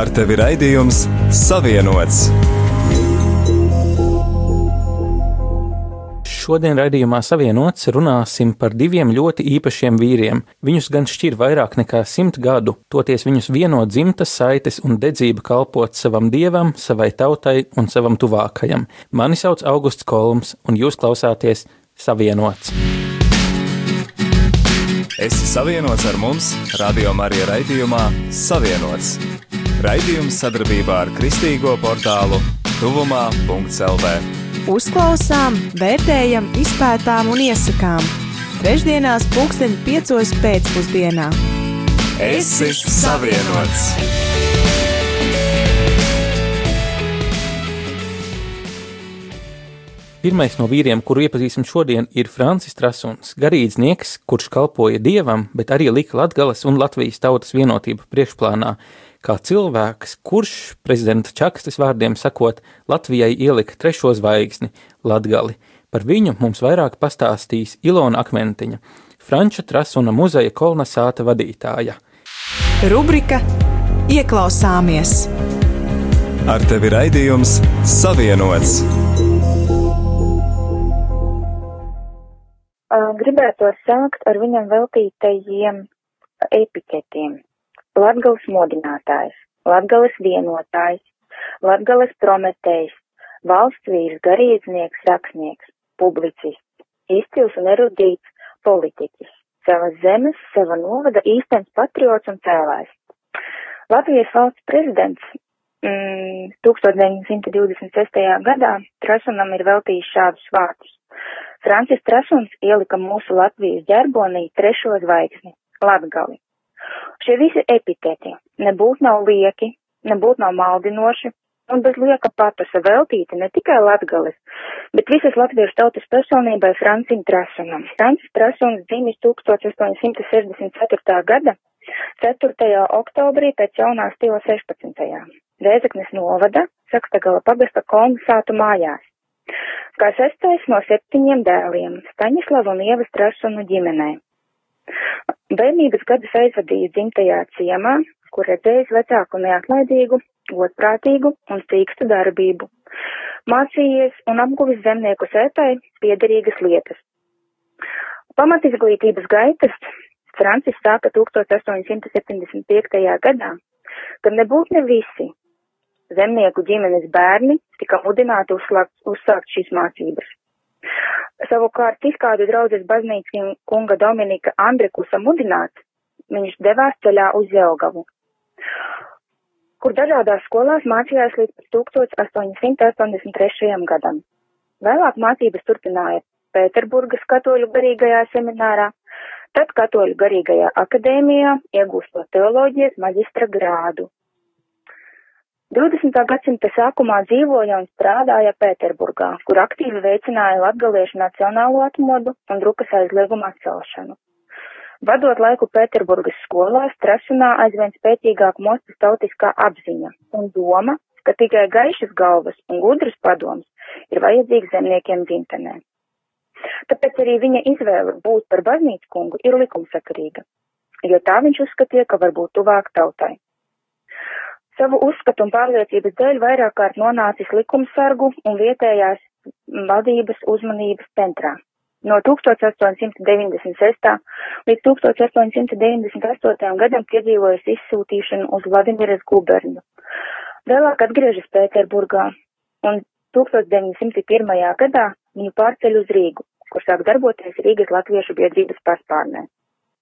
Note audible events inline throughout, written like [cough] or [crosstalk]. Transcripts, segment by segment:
Ar tevi raidījums Savienots. Šodien raidījumā Savienots runāsim par diviem ļoti īpašiem vīriem. Viņus gan šķir vairāk nekā simt gadu, toties viņus vieno dzimtas saites un dedzība kalpot savam dievam, savai tautai un savam tuvākajam. Mani sauc Augusts Kolums, un jūs klausāties Savienots. Esi savienots ar mums, Radio Marija raidījumā Savienots. Raidījums sadarbībā ar Kristīgo portālu Tuvumā.CLV. Uzklausām, vērtējam, izpētām un iesakām. Trešdienās, pulksten piecos pēcpusdienā. Esi savienots! Pirmais no vīriem, kuru iepazīsim šodien, ir Francis Trasuns, garīdznieks, kurš kalpoja dievam, bet arī lika Latgales un Latvijas tautas vienotību priekšplānā, kā cilvēks, kurš prezidenta Čakstas vārdiem sakot, Latvijai ielika trešo zvaigzni - Latgali. Par viņu mums vairāk pastāstīs Ilona Akmentiņa, Franča Trasuna muzeja kolonizāta vadītāja. Rubrika Ieklausāmies! Ar tevi raidījums Savienots! gribētu sākt ar viņam veltītajiem epiketiem. Latgales modinātājs, Latgales vienotājs, Latgales prometējs, valsts vīrs, garīdznieks, rakstnieks, publicists, izcils un erudīts politiķis, savas zemes, sava novada īstenis patriots un cēlājs. Latvijas valsts prezidents mm, 1926. gadā Trasunam ir veltījis šādus vārdus. Francis Trasuns ielika mūsu Latvijas ģerbonī trešo zvaigzni - Latgali. Šie visi epiteti nebūtu nav lieki, nebūtu nav maldinoši un bez lieka patosa veltīti ne tikai Latgalis, bet visas latviešu tautas personībai Francim Trasunam. Francis Trasuns dzimis 1864. gada 4. oktobrī pēc jaunā stila 16. Rēzeknes novada Sakstagala pagasta kolmasātu mājās kā sestais no septiņiem dēliem Staņislava un Ievas Trasunu ģimenē. Bērnības gadus aizvadīja dzimtajā ciemā, kur redzējis vecāku neatlaidīgu, godprātīgu un stīkstu darbību. Mācījies un apguvis zemnieku sētai piederīgas lietas. Pamatizglītības gaitas Francis sāka 1875. gadā, kad nebūtu ne visi, zemnieku ģimenes bērni tika mudināti uzsākt šīs mācības. Savukārt, izkādu draudzes baznīcas kunga Dominika Andrikusa mudināts, viņš devās ceļā uz Jelgavu, kur dažādās skolās mācījās līdz 1883. gadam. Vēlāk mācības turpināja Pēterburgas katoļu garīgajā seminārā, tad katoļu garīgajā akadēmijā, iegūstot teoloģijas maģistra grādu 20. gadsimta sākumā dzīvoja un strādāja Pēterburgā, kur aktīvi veicināja latgaliešu nacionālo atmodu un drukas aizliegumu atcelšanu. Vadot laiku Pēterburgas skolās, trasunā aizvien spēcīgāk mostas tautiskā apziņa un doma, ka tikai gaišas galvas un gudras padoms ir vajadzīgs zemniekiem dzimtenē. Tāpēc arī viņa izvēle būt par baznīcu kungu ir likumsakarīga, jo tā viņš uzskatīja, ka var būt tuvāk tautai savu uzskatu un pārliecības dēļ vairāk kārt nonācis likumsargu un vietējās vadības uzmanības centrā. No 1896. līdz 1898. gadam piedzīvojas izsūtīšanu uz Vladimiras guberņu. Vēlāk atgriežas Pēterburgā un 1901. gadā viņu pārceļ uz Rīgu, kur sāk darboties Rīgas Latviešu biedrības paspārnē.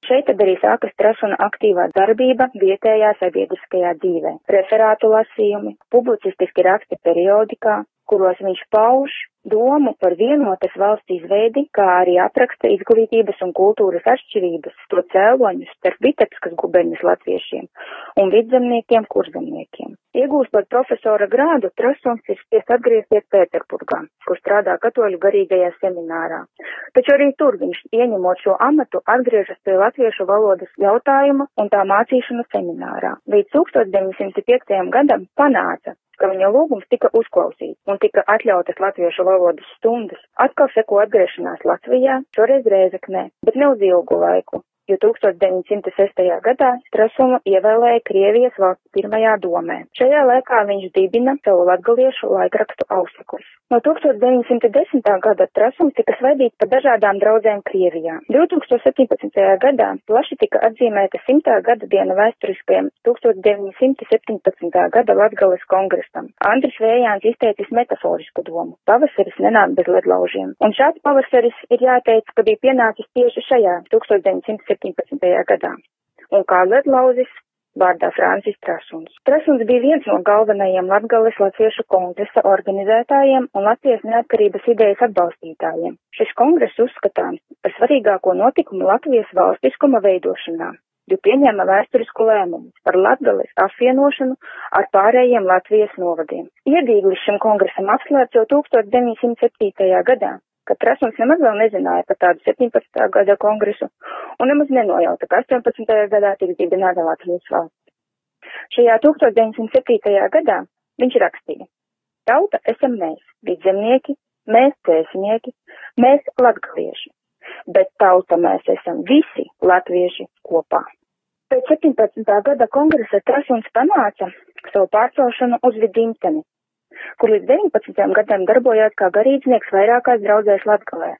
Šeit tad arī sākas Trasuna aktīvā darbība vietējā sabiedriskajā dzīvē. Referātu lasījumi, publicistiski raksti periodikā, kuros viņš pauž domu par vienotas valsts izveidi, kā arī apraksta izglītības un kultūras atšķirības, to cēloņus starp Vitebskas guberņas latviešiem un vidzemniekiem kurzemniekiem. Iegūstot profesora grādu, Trasuns ir spiest atgriezties Pēterburgā, kur strādā katoļu garīgajā seminārā. Taču arī tur viņš, ieņemot šo amatu, atgriežas pie latviešu valodas jautājuma un tā mācīšanu seminārā. Līdz 1905. gadam panāca, ka viņa lūgums tika uzklausīts un tika atļautas latviešu valodas stundas. Atkal seko atgriešanās Latvijā, šoreiz Rēzeknē, bet ne uz ilgu laiku. Jo 1906. gadā Strasumu ievēlēja Krievijas valsts pirmajā domē. Šajā laikā viņš dibina savu latgaliešu laikrakstu Auseklis. No 1910. gada Strasums tika svaidīts par dažādām draudzēm Krievijā. 2017. gadā plaši tika atzīmēta simtā gada diena vēsturiskajam 1917. gada Latgales kongresam. Andris Vējāns izteicis metaforisku domu. Pavasaris nenāk bez ledlaužiem. Un šāds pavasaris ir jāteic, ka bija pienācis tieši šajā 1917. Gadā. Un kā ledlauzis vārdā Francis Trasuns. Trasuns bija viens no galvenajiem Latgales Latviešu kongresa organizētājiem un Latvijas neatkarības idejas atbalstītājiem. Šis kongress uzskatāms par svarīgāko notikumu Latvijas valstiskuma veidošanā, jo pieņēma vēsturisku lēmumu par Latgales apvienošanu ar pārējiem Latvijas novadiem. Iedīglis šim kongresam atslēdz jau 1907. gadā, kad Trasuns nemaz vēl nezināja par tādu 17. gada kongresu un nemaz nenojauta, ka 18. gadā tiks dibināta Latvijas valsts. Šajā 1907. gadā viņš rakstīja: Tauta esam mēs, vidzemnieki, mēs cēsnieki, mēs latgalieši, bet tauta mēs esam visi latvieši kopā. Pēc 17. gada kongresa Trasuns panāca savu pārcelšanu uz Vidimteni, kur līdz 19 gadiem darbojās kā garīdznieks vairākās draudzēs Latgalē.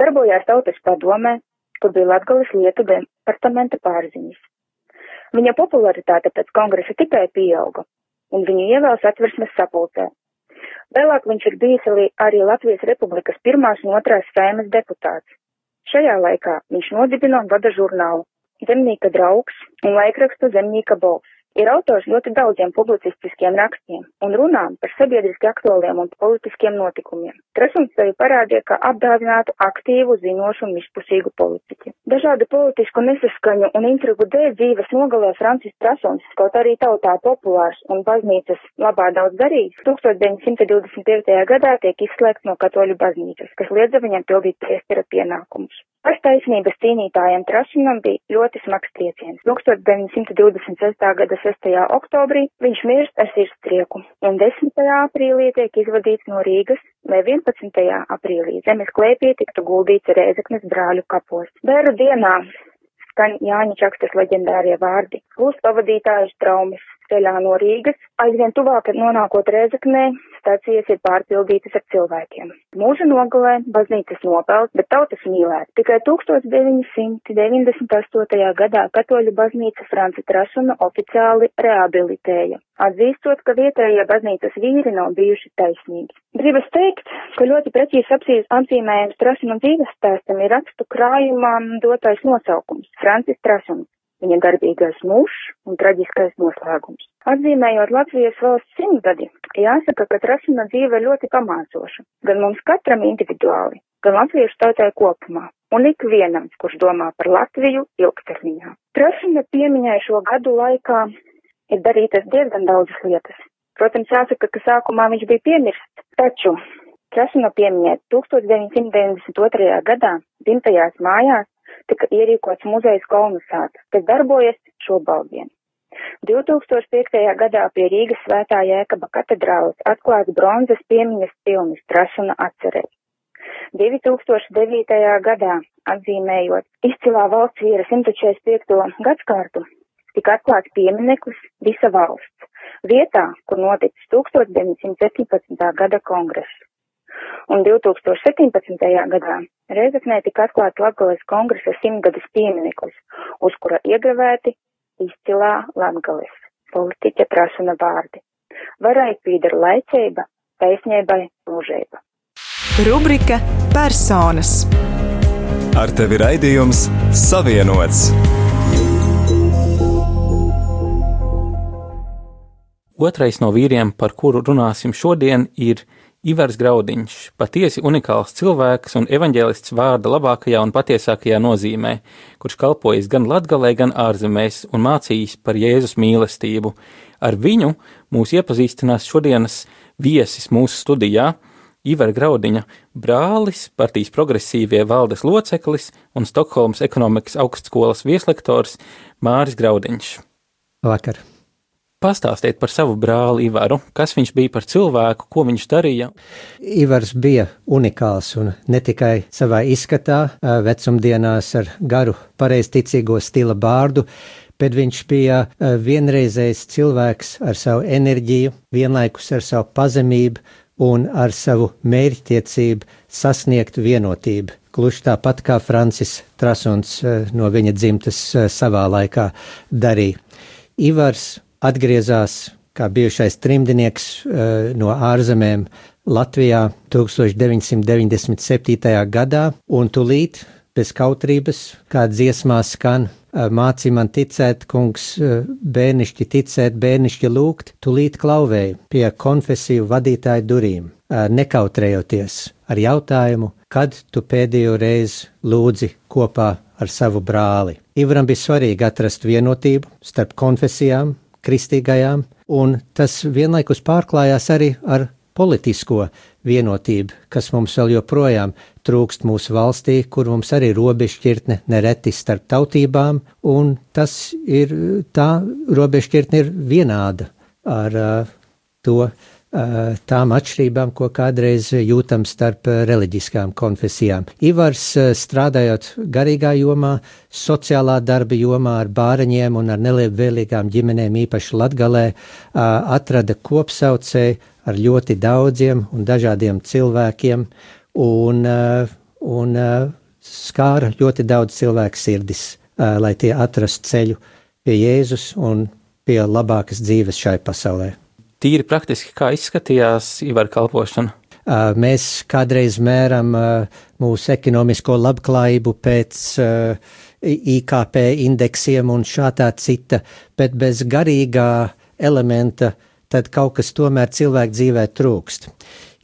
Darbojās tautas padomē, kur bija Latgales lietu departamenta pārziņas. Viņa popularitāte pēc kongresa tikai pieauga, un viņu ievēls atversmes sapulcē. Vēlāk viņš ir bijis arī Latvijas Republikas pirmās un otrās sēmas deputāts. Šajā laikā viņš nodibina un vada žurnālu Zemnīka draugs un laikrakstu Zemnīka balss. Ir autors ļoti daudziem publicistiskiem rakstiem un runām par sabiedriski aktuāliem un politiskiem notikumiem. Trasums sevi parādīja kā apdāvinātu, aktīvu, zinošu un izpusīgu politiķi. Dažādu politisku nesaskaņu un intrigu dēļ dzīves nogalē Francis Trasons, kaut arī tautā populārs un baznīcas labā daudz darījis, 1925. gadā tiek izslēgts no katoļu baznīcas, kas liedza viņam pildīt priestera pienākumus. Par taisnības cīnītājiem Trasinam bija ļoti smags trieciens. 1926. gada 6. oktobrī viņš mirst ar sirdstrieku, un 10. aprīlī tiek izvadīts no Rīgas, lai 11. aprīlī zemes klēpī tiktu guldīts Rēzeknes brāļu kapos. Bēru dienā skan Jāņa Čakstas leģendārie vārdi. Plus pavadītājas traumas ceļā no Rīgas, aizvien tuvāk nonākot Rēzeknē, stācijas ir pārpildītas ar cilvēkiem. Mūža nogalē baznīcas nopelt, bet tautas mīlēt. Tikai 1998. gadā katoļu baznīca Franci Trasuna oficiāli rehabilitēja, atzīstot, ka vietējie baznīcas vīri nav bijuši taisnīgi. Gribas teikt, ka ļoti precīzi apzīmējums Trasuna dzīves stāstam ir rakstu krājumā dotais nosaukums - Francis Trasuns viņa darbīgais mūžs un traģiskais noslēgums. Atzīmējot Latvijas valsts simtgadi, jāsaka, ka Trasina dzīve ļoti pamācoša, gan mums katram individuāli, gan latviešu tautai kopumā, un ikvienam, kurš domā par Latviju ilgtermiņā. Trasina piemiņai šo gadu laikā ir darītas diezgan daudzas lietas. Protams, jāsaka, ka sākumā viņš bija piemirsts, taču Trasina piemiņai 1992. gadā dzimtajās mājās tika ierīkots muzejs kolonizāts, kas darbojas šobaldienu. 2005. gadā pie Rīgas svētā Jēkaba katedrāles atklāts bronzas piemiņas pilnis Trasuna atcerēs. 2009. gadā, atzīmējot izcilā valsts vīra 145. gadskārtu, tika atklāts piemineklis visa valsts, vietā, kur noticis 1917. gada kongress un 2017. gadā Reizeknē tika atklāts Latgales kongresa simtgades piemineklis, uz kura iegravēti izcilā Latgales politiķa prasuna vārdi. Varai pīdara laicība, taisnībai mūžība. Rubrika Personas Ar tevi raidījums Savienots. Otrais no vīriem, par kuru runāsim šodien, ir Ivars Graudiņš, patiesi unikāls cilvēks un evaņģēlists vārda labākajā un patiesākajā nozīmē, kurš kalpojas gan latgalē, gan ārzemēs un mācījis par Jēzus mīlestību. Ar viņu mūs iepazīstinās šodienas viesis mūsu studijā. Ivar Graudiņa brālis, partijas progresīvie valdes loceklis un Stokholmas ekonomikas augstskolas vieslektors Māris Graudiņš. Vakar! Pastāstiet par savu brāli Ivaru, kas viņš bija par cilvēku, ko viņš darīja. Ivars bija unikāls un ne tikai savā izskatā, vecumdienās ar garu pareizticīgo stila bārdu, bet viņš bija vienreizējs cilvēks ar savu enerģiju, vienlaikus ar savu pazemību un ar savu mērķtiecību sasniegt vienotību. Gluži tāpat kā Francis Trasons no viņa dzimtas savā laikā darīja. Ivars atgriezās kā bijušais trimdinieks no ārzemēm Latvijā 1997. gadā, un tūlīt bez kautrības, kā dziesmā skan, māci man ticēt, kungs, bērnišķi ticēt, bērnišķi lūgt, tūlīt klauvēja pie konfesiju vadītāju durīm, nekautrējoties ar jautājumu, kad tu pēdējo reizi lūdzi kopā ar savu brāli. Ivram bija svarīgi atrast vienotību starp konfesijām, kristīgajām, un tas vienlaikus pārklājās arī ar politisko vienotību, kas mums vēl joprojām trūkst mūsu valstī, kur mums arī robežšķirtne nereti starp tautībām, un tas ir tā robežšķirtne ir vienāda ar uh, to tām atšķirībām, ko kādreiz jūtam starp reliģiskām konfesijām. Ivars strādājot garīgā jomā, sociālā darba jomā ar bāriņiem un ar nelielvēlīgām ģimenēm, īpaši Latgalē, atrada kopsaucēju ar ļoti daudziem un dažādiem cilvēkiem un, un skāra ļoti daudz cilvēku sirdis, lai tie atrastu ceļu pie Jēzus un pie labākas dzīves šai pasaulē tīri praktiski, kā izskatījās Ivar kalpošana? Mēs kādreiz mēram mūsu ekonomisko labklājību pēc IKP indeksiem un šādā cita, bet bez garīgā elementa tad kaut kas tomēr cilvēku dzīvē trūkst.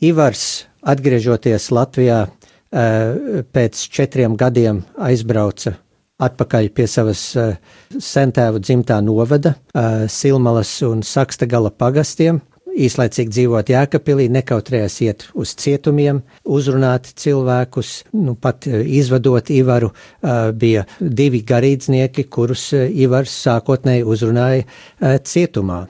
Ivars, atgriežoties Latvijā, pēc četriem gadiem aizbrauca atpakaļ pie savas uh, sentēvu dzimtā novada, uh, Silmalas un Sakstagala pagastiem. Īslaicīgi dzīvot Jēkabpilī, nekautrējās iet uz cietumiem, uzrunāt cilvēkus, nu pat uh, izvadot Ivaru, bija divi garīdznieki, kurus Ivars sākotnēji uzrunāja cietumā.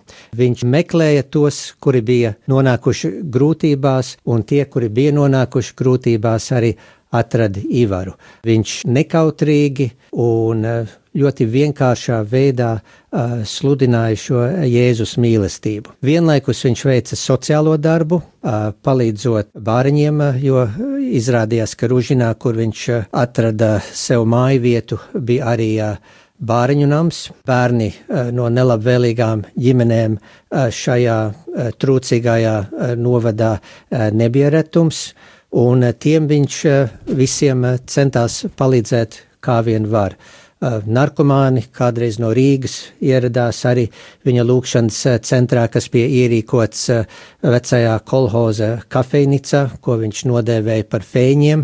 Viņš meklēja tos, kuri bija nonākuši grūtībās, un tie, kuri bija nonākuši grūtībās, arī atrada Ivaru. Viņš nekautrīgi un eh, ļoti vienkāršā veidā uh, sludināja šo Jēzus mīlestību. Vienlaikus viņš veica sociālo darbu, uh, palīdzot bāriņiem, jo izrādījās, ka Ružinā, kur viņš atrada sev māju vietu, bija arī uh, bāriņu nams. Bērni no nelabvēlīgām ģimenēm šajā trūcīgajā novadā nebija retums un eh, tiem viņš eh, visiem eh, centās palīdzēt, kā vien var. Narkomāni kādreiz no Rīgas ieradās arī viņa lūkšanas centrā, kas bija ierīkots vecajā kolhoza kafejnicā, ko viņš nodēvēja par fēņiem,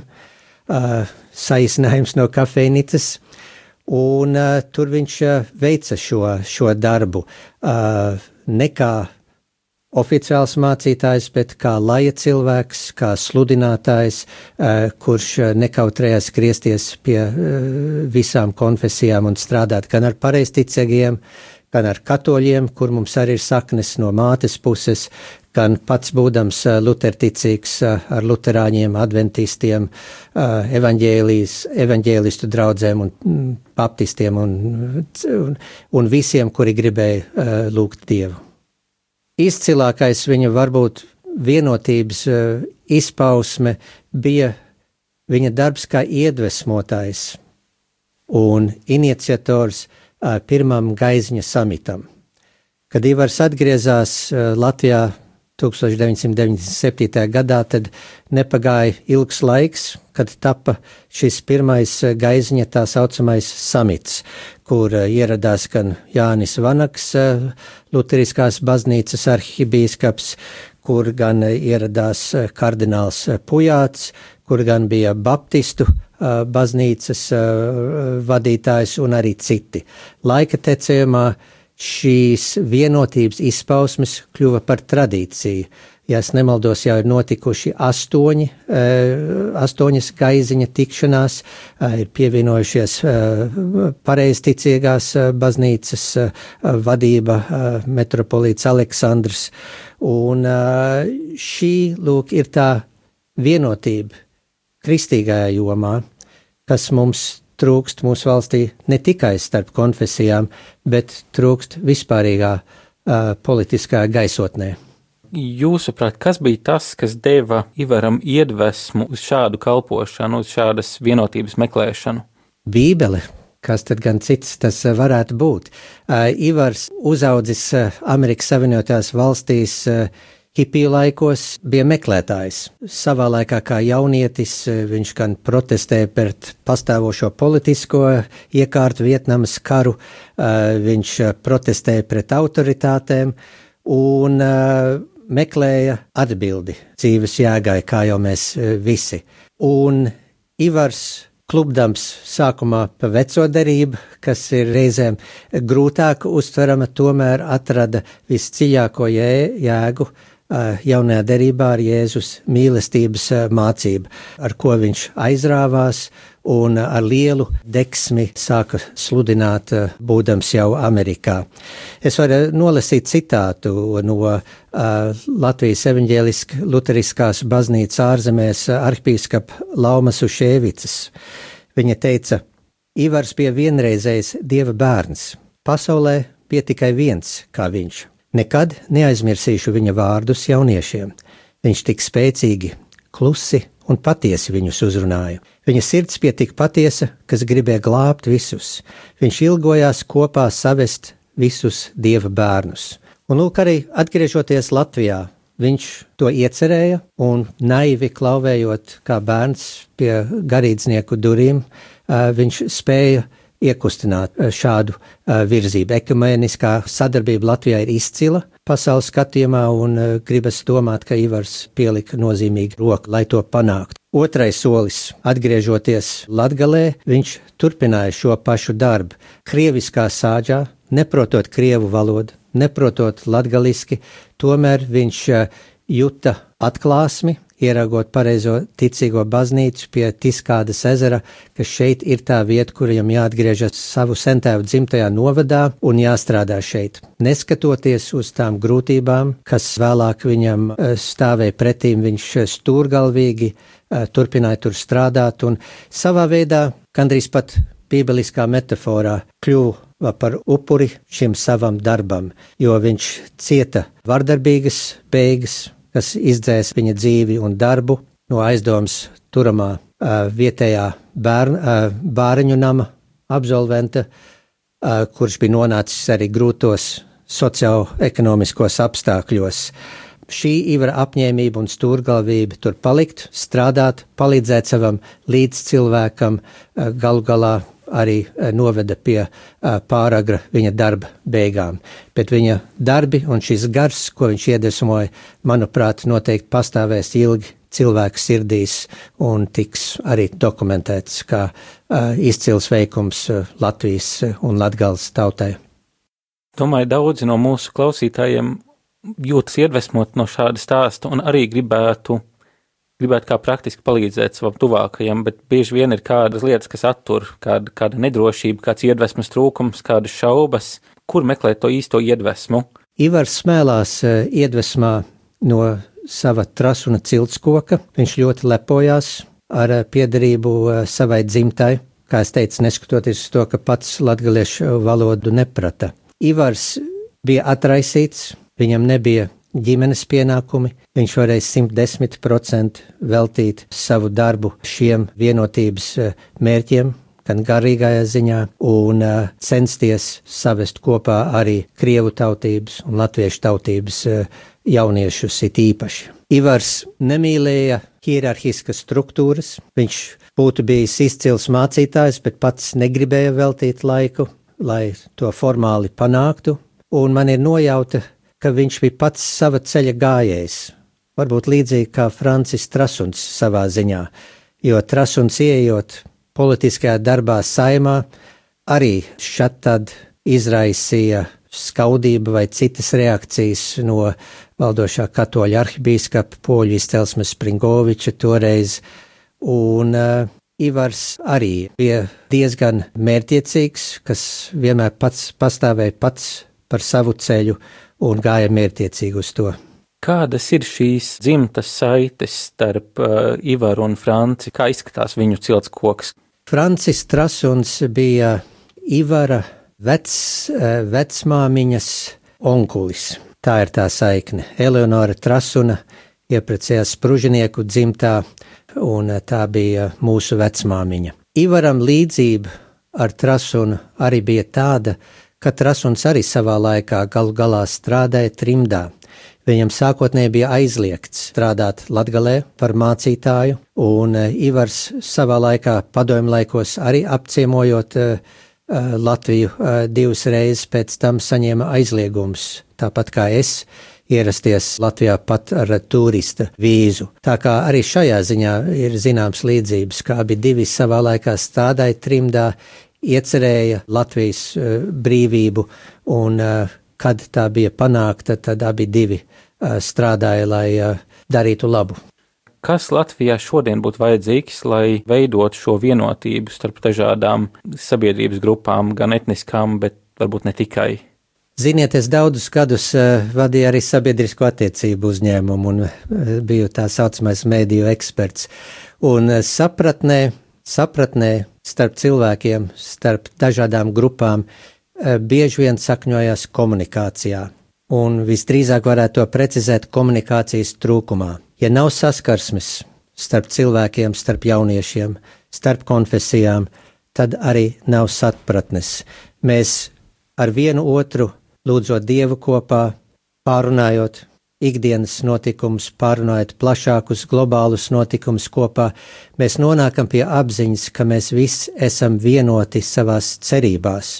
saīsinājums no kafejnicas. Un uh, tur viņš veica šo, šo darbu. Uh, nekā oficiāls mācītājs, bet kā laja cilvēks, kā sludinātājs, eh, kurš eh, nekautrējās griezties pie eh, visām konfesijām un strādāt gan ar pareizticīgiem, gan ar katoļiem, kur mums arī ir saknes no mātes puses, gan pats būdams luterticīgs ar luterāņiem, adventistiem, evaņģēlistu draudzēm un mm, baptistiem un, un, un visiem, kuri gribēja lūgt Dievu izcilākais viņa varbūt vienotības uh, izpausme bija viņa darbs kā iedvesmotājs un iniciators uh, pirmam Gaizņa samitam. Kad Ivars atgriezās uh, Latvijā 1997. gadā, tad nepagāja ilgs laiks, kad tapa šis pirmais gaizņa tā saucamais samits, kur eh, ieradās gan Jānis Vanaks, eh, Luteriskās baznīcas arhibīskaps, kur gan ieradās eh, kardināls Pujāts, kur gan bija baptistu baznīcas vadītājs un arī citi. Laika tecējumā šīs vienotības izpausmes kļuva par tradīciju, ja es nemaldos, jau ir notikuši astoņi, astoņas gaiziņa tikšanās, ir pievienojušies pareizticīgās baznīcas vadība metropolīts Aleksandrs, un šī, lūk, ir tā vienotība kristīgajā jomā, kas mums trūkst mūsu valstī ne tikai starp konfesijām, bet trūkst vispārīgā uh, politiskā gaisotnē. Jūsuprāt, kas bija tas, kas deva Ivaram iedvesmu uz šādu kalpošanu, uz šādas vienotības meklēšanu? Bībele, kas tad gan cits tas varētu būt? Uh, Ivars uzaudzis Amerikas Savienotās valstīs uh, Hipiju laikos bija meklētājs. Savā laikā kā jaunietis viņš gan protestēja pret pastāvošo politisko iekārtu Vietnamas karu, viņš protestēja pret autoritātēm un meklēja atbildi dzīves jēgai, kā jau mēs visi. Un Ivars klubdams sākumā pa veco derību, kas ir reizēm grūtāk uztverama, tomēr atrada visdziļāko jē, jēgu jaunajā derībā ar Jēzus mīlestības mācību, ar ko viņš aizrāvās un ar lielu deksmi sāka sludināt, būdams jau Amerikā. Es varu nolasīt citātu no uh, Latvijas evaņģēliskās luteriskās baznīcas ārzemēs arhipīskapa Laumas Ušēvicas. Viņa teica, Ivars bija vienreizējs dieva bērns, pasaulē bija tikai viens kā viņš Nekad neaizmirsīšu viņa vārdus jauniešiem. Viņš tik spēcīgi, klusi un patiesi viņus uzrunāja. Viņa sirds bija tik patiesa, kas gribēja glābt visus. Viņš ilgojās kopā savest visus dieva bērnus. Un lūk, arī atgriežoties Latvijā, viņš to iecerēja un naivi klauvējot kā bērns pie garīdznieku durvīm, viņš spēja iekustināt eh, šādu uh, virzību. Ekumēniskā sadarbība Latvijā ir izcila pasaules skatījumā, un uh, gribas domāt, ka Ivars pielika nozīmīgu roku, lai to panāktu. Otrais solis, atgriežoties Latgalē, viņš turpināja šo pašu darbu. Krieviskā sāģā, neprotot krievu valodu, neprotot latgaliski, tomēr viņš juta atklāsmi, ieraugot pareizo ticīgo baznīcu pie Tiskādas ezera, ka šeit ir tā vieta, kur viņam jāatgriežas savu sentēvu dzimtajā novadā un jāstrādā šeit. Neskatoties uz tām grūtībām, kas vēlāk viņam eh, stāvēja pretīm, viņš stūrgalvīgi eh, turpināja tur strādāt un savā veidā, gandrīz pat bībeliskā metaforā, kļuva par upuri šim savam darbam, jo viņš cieta vardarbīgas beigas, kas izdzēs viņa dzīvi un darbu no aizdomas turamā uh, vietējā bērn, uh, bāriņu nama absolventa, uh, kurš bija nonācis arī grūtos socioekonomiskos apstākļos. Šī Ivara apņēmība un stūrgalvība tur palikt, strādāt, palīdzēt savam līdzcilvēkam, galu galā arī eh, noveda pie eh, pāragra viņa darba beigām. Bet viņa darbi un šis gars, ko viņš iedvesmoja, manuprāt, noteikti pastāvēs ilgi cilvēku sirdīs un tiks arī dokumentēts kā uh, izcils veikums Latvijas un Latgales tautai. Domāju, daudzi no mūsu klausītājiem jūtas iedvesmot no šāda stāsta un arī gribētu gribētu kā praktiski palīdzēt savam tuvākajam, bet bieži vien ir kādas lietas, kas attur, kāda, kāda nedrošība, kāds iedvesmas trūkums, kādas šaubas, kur meklēt to īsto iedvesmu. Ivars smēlās eh, iedvesmā no sava trasuna ciltskoka, viņš ļoti lepojās ar eh, piedarību eh, savai dzimtai, kā es teicu, neskatoties uz to, ka pats latgaliešu valodu neprata. Ivars bija atraisīts, viņam nebija ģimenes pienākumi, viņš varēja 110% veltīt savu darbu šiem vienotības eh, mērķiem, gan garīgajā ziņā, un uh, censties savest kopā arī krievu tautības un latviešu tautības uh, jauniešus it īpaši. Ivars nemīlēja hierarhiskas struktūras, viņš būtu bijis izcils mācītājs, bet pats negribēja veltīt laiku, lai to formāli panāktu, un man ir nojauta, ka viņš bija pats sava ceļa gājējs, varbūt līdzīgi kā Francis Trasuns savā ziņā, jo Trasuns ieejot politiskajā darbā saimā arī šat tad izraisīja skaudība vai citas reakcijas no valdošā katoļa arhibīskapa poļu izcelsmes Springoviča toreiz, un uh, Ivars arī bija diezgan mērķiecīgs, kas vienmēr pats pastāvēja pats par savu ceļu un gāja mērķiecīgi uz to. Kādas ir šīs dzimtas saites starp uh, Ivaru un Franci? Kā izskatās viņu cilts koks? Francis Trasuns bija Ivara vec, uh, vecmāmiņas onkulis. Tā ir tā saikne. Eleonora Trasuna ieprecējās spružinieku dzimtā, un tā bija mūsu vecmāmiņa. Ivaram līdzība ar Trasunu arī bija tāda, ka Trasuns arī savā laikā galu galā strādāja trimdā. Viņam sākotnēji bija aizliegts strādāt Latgalē par mācītāju, un eh, Ivars savā laikā padomju laikos arī apciemojot uh, Latviju uh, divas reizes pēc tam saņēma aizliegums, tāpat kā es, ierasties Latvijā pat ar turista vīzu. Tā kā arī šajā ziņā ir zināms līdzības, kā abi divi savā laikā strādāja trimdā, iecerēja Latvijas uh, brīvību un uh, kad tā bija panākta, tad abi divi uh, strādāja, lai darītu labu. Kas Latvijā šodien būtu vajadzīgs, lai veidotu šo vienotību starp dažādām sabiedrības grupām, gan etniskām, bet varbūt ne tikai? Ziniet, es daudzus gadus vadīju arī sabiedrisko attiecību uzņēmumu un biju tā saucamais mēdīju eksperts. Un sapratnē, sapratnē starp cilvēkiem, starp dažādām grupām Eh, bieži vien sakņojas komunikācijā, un visdrīzāk varētu to precizēt komunikācijas trūkumā. Ja nav saskarsmes starp cilvēkiem, starp jauniešiem, starp konfesijām, tad arī nav sapratnes. Mēs ar vienu otru lūdzot Dievu kopā, pārunājot ikdienas notikumus, pārunājot plašākus globālus notikumus kopā, mēs nonākam pie apziņas, ka mēs visi esam vienoti savās cerībās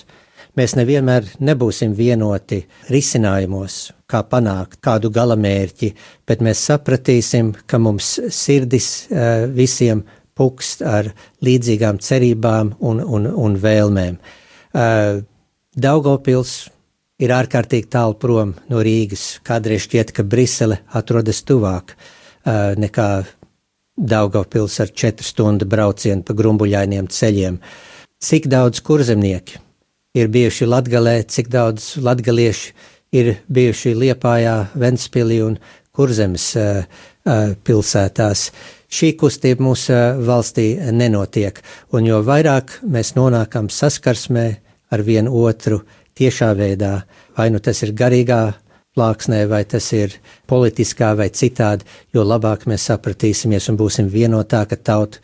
Mēs nevienmēr nebūsim vienoti risinājumos, kā panākt kādu galamērķi, bet mēs sapratīsim, ka mums sirdis uh, visiem pukst ar līdzīgām cerībām un, un, un vēlmēm. Uh, Daugopils ir ārkārtīgi tālu prom no Rīgas. Kādreiz šķiet, ka Brisele atrodas tuvāk nekā Daugopils ar četru stundu braucienu pa grumbuļainiem ceļiem. Cik daudz kurzemnieki ir bijuši Latgalē, cik daudz latgalieši ir bijuši Liepājā, Ventspilī un Kurzemes pilsētās. Šī kustība mūsu valstī nenotiek, un jo vairāk mēs nonākam saskarsmē ar vienu otru tiešā veidā, vai nu tas ir garīgā plāksnē, vai tas ir politiskā vai citādi, jo labāk mēs sapratīsimies un būsim vienotāka tauta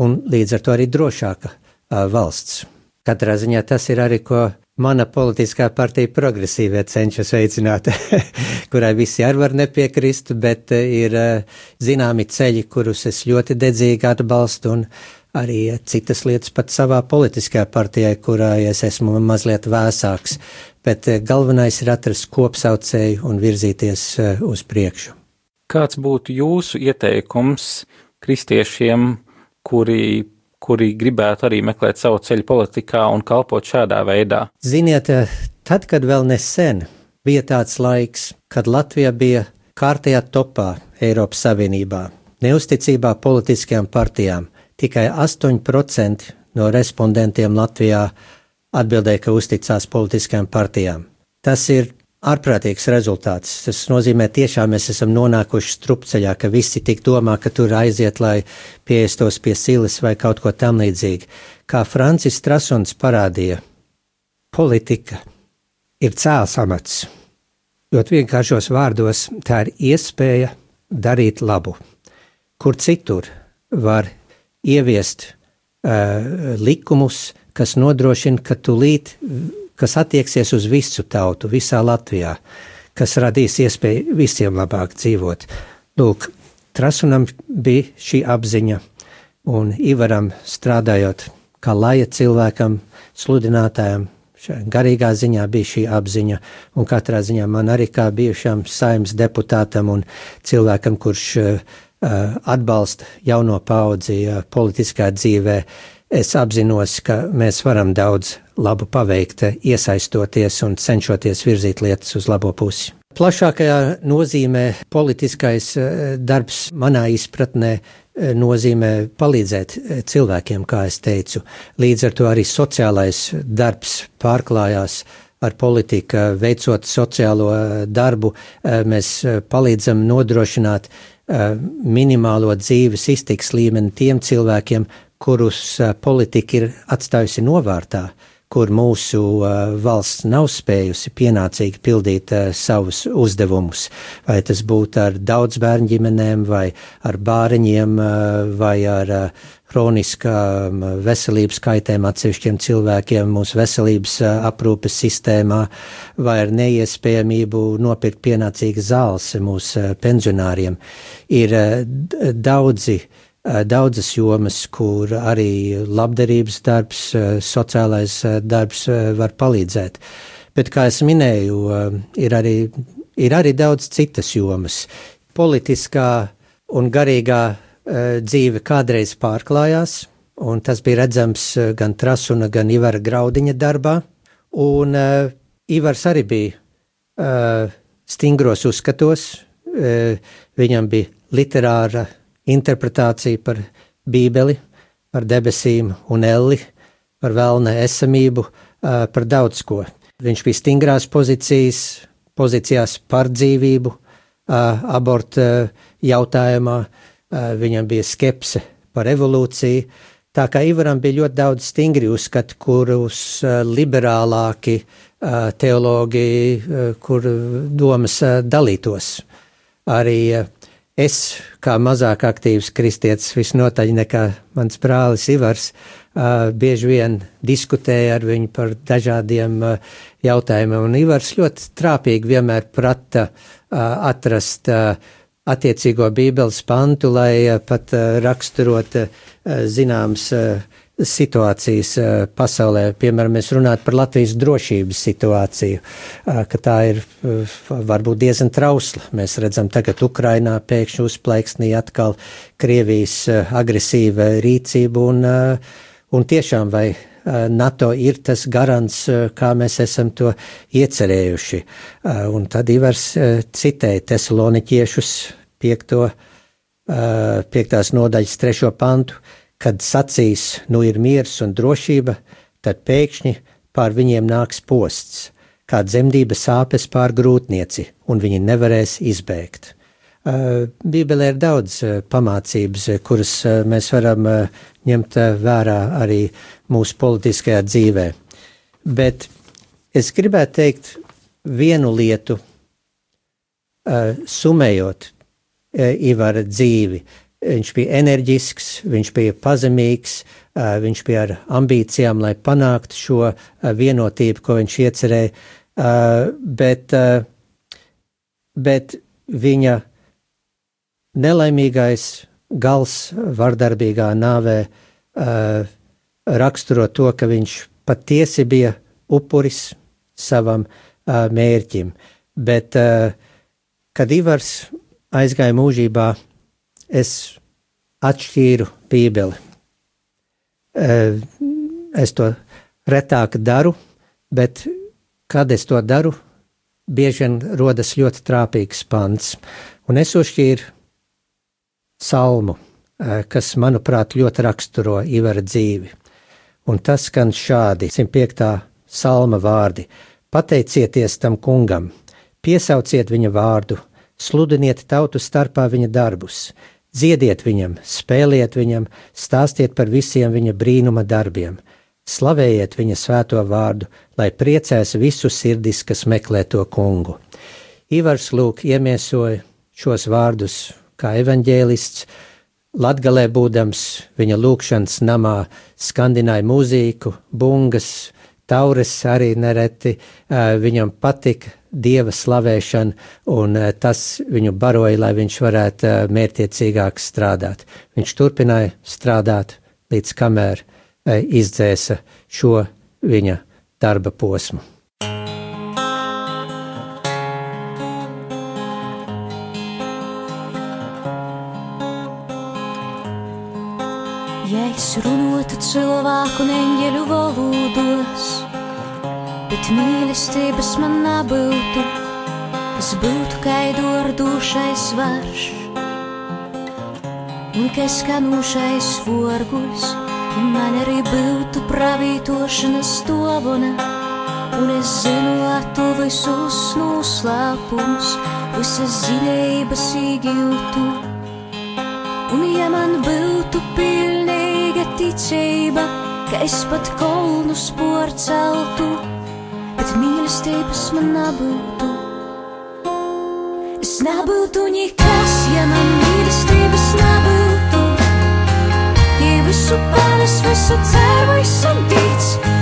un līdz ar to arī drošāka uh, valsts. Katrā ziņā tas ir arī, ko mana politiskā partija progresīvie cenšas veicināt, [laughs] kurai visi arī var nepiekrist, bet ir eh, zināmi ceļi, kurus es ļoti dedzīgi atbalstu un arī citas lietas pat savā politiskajā partijā, kurā es esmu mazliet vēsāks, bet eh, galvenais ir atrast kopsaucēju un virzīties uz priekšu. Kāds būtu jūsu ieteikums kristiešiem, kuri kuri gribētu arī meklēt savu ceļu politikā un kalpot šādā veidā? Ziniet, tad, kad vēl nesen bija tāds laiks, kad Latvija bija kārtējā topā Eiropas Savienībā, neusticībā politiskajām partijām, tikai 8% no respondentiem Latvijā atbildēja, ka uzticās politiskajām partijām. Tas ir ārprātīgs rezultāts. Tas nozīmē, tiešām mēs esam nonākuši strupceļā, ka visi tik domā, ka tur aiziet, lai pieestos pie silas vai kaut ko tam līdzīgi. Kā Francis Strasuns parādīja, politika ir cēls amats. Ļoti vienkāršos vārdos tā ir iespēja darīt labu. Kur citur var ieviest uh, likumus, kas nodrošina, ka tūlīt kas attieksies uz visu tautu visā Latvijā, kas radīs iespēju visiem labāk dzīvot. Lūk, Trasunam bija šī apziņa, un Ivaram strādājot kā laja cilvēkam, sludinātājam, garīgā ziņā bija šī apziņa, un katrā ziņā man arī kā bijušam saimnes deputātam un cilvēkam, kurš uh, atbalsta jauno paudzi uh, politiskā dzīvē, es apzinos, ka mēs varam daudz labu paveikt, iesaistoties un cenšoties virzīt lietas uz labo pusi. Plašākajā nozīmē politiskais darbs manā izpratnē nozīmē palīdzēt cilvēkiem, kā es teicu. Līdz ar to arī sociālais darbs pārklājās ar politiku, veicot sociālo darbu, mēs palīdzam nodrošināt minimālo dzīves iztiks līmeni tiem cilvēkiem, kurus politika ir atstājusi novārtā kur mūsu uh, valsts nav spējusi pienācīgi pildīt savus uzdevumus. Vai tas būtu ar daudz bērnu ģimenēm, vai ar bāriņiem, vai ar hroniskām veselības kaitēm atsevišķiem cilvēkiem mūsu veselības aprūpes sistēmā, vai ar neiespējamību nopirkt pienācīgas zāles mūsu pensionāriem. Ir daudzi Eh, daudzas jomas, kur arī labdarības darbs, sociālais darbs var palīdzēt. Bet, kā es minēju, ir arī, ir arī daudz citas jomas. Politiskā un garīgā dzīve kādreiz pārklājās, un tas bija redzams gan Trasuna, gan Ivara Graudiņa darbā. Un uh, Ivars arī bija uh, stingros uzskatos, uh, viņam bija literāra interpretācija par Bībeli, par debesīm un elli, par vēlna esamību, par daudz ko. Viņš bija stingrās pozīcijas, pozīcijās par dzīvību, abortu jautājumā, viņam bija skepse par evolūciju. Tā kā Ivaram bija ļoti daudz stingri uzskati, kurus liberālāki teologi, kur domas dalītos. Arī Es, kā mazāk aktīvs kristietis, visnotaļ nekā mans brālis Ivars, uh, bieži vien diskutēju ar viņu par dažādiem uh, jautājumiem, un Ivars ļoti trāpīgi vienmēr prata uh, atrast attiecīgo bībeles pantu, lai pat raksturot zināms situācijas eh, pasaulē. Piemēram, mēs runājam par Latvijas drošības situāciju, eh, ka tā ir eh, varbūt diezgan trausla. Mēs redzam tagad Ukrainā pēkšņi uzplaiksnī atkal Krievijas agresīva rīcība un, un tiešām vai NATO ir tas garants, kā mēs esam to iecerējuši. Un tad Ivars citēja Tesaloniķiešus piekto, piektās nodaļas trešo pantu Kad sacīs, nu ir miers un drošība, tad pēkšņi pār viņiem nāks posts, kā dzemdība sāpes pār grūtnieci, un viņi nevarēs izbēgt. Bībelē ir daudz pamācības, kuras mēs varam ņemt vērā arī mūsu politiskajā dzīvē. Bet es gribētu teikt vienu lietu, summējot Ivara dzīvi, Viņš bija enerģisks, viņš bija pazemīgs, viņš bija ar ambīcijām, lai panāktu šo vienotību, ko viņš iecerēja, bet, bet viņa nelaimīgais gals vardarbīgā nāvē raksturo to, ka viņš patiesi bija upuris savam mērķim, bet kad Ivars aizgāja mūžībā, es atšķīru Bībeli. Es to retāk daru, bet kad es to daru, bieži vien rodas ļoti trāpīgs pants. Un es uzšķīru salmu, kas, manuprāt, ļoti raksturo Ivara dzīvi. Un tas skan šādi: 105. salma vārdi: Pateicieties tam kungam, piesauciet viņa vārdu, sludiniet tautu starpā viņa darbus, Dziediet viņam, spēliet viņam, stāstiet par visiem viņa brīnuma darbiem, slavējiet viņa svēto vārdu, lai priecēs visu sirdis, kas meklē to kungu. Ivars Lūk iemiesoja šos vārdus kā evaņģēlists, Latgalē būdams viņa lūkšanas namā skandināja mūzīku, bungas, taures arī nereti, viņam patika dieva slavēšana, un eh, tas viņu baroja, lai viņš varētu eh, mērķiecīgāk strādāt. Viņš turpināja strādāt līdz kamēr eh, izdzēsa šo viņa darba posmu. Es runātu cilvēku un eņģeļu valodos, bet mīlestības man nebūtu, tas būtu kaidordušais varš. Un kas skanūšais vorgus, un man arī būtu pravītošanas dāvana, un es zinātu visus noslēpumus, visas zinības īgūtu. Un ja man būtu pilnīga ticība, ka es pat kolnus porceltu, bet mīlestības man nebūtu. Es nebūtu nekas, ja man mīlestības nebūtu. Ja visu panes, visu ceru, visam tic,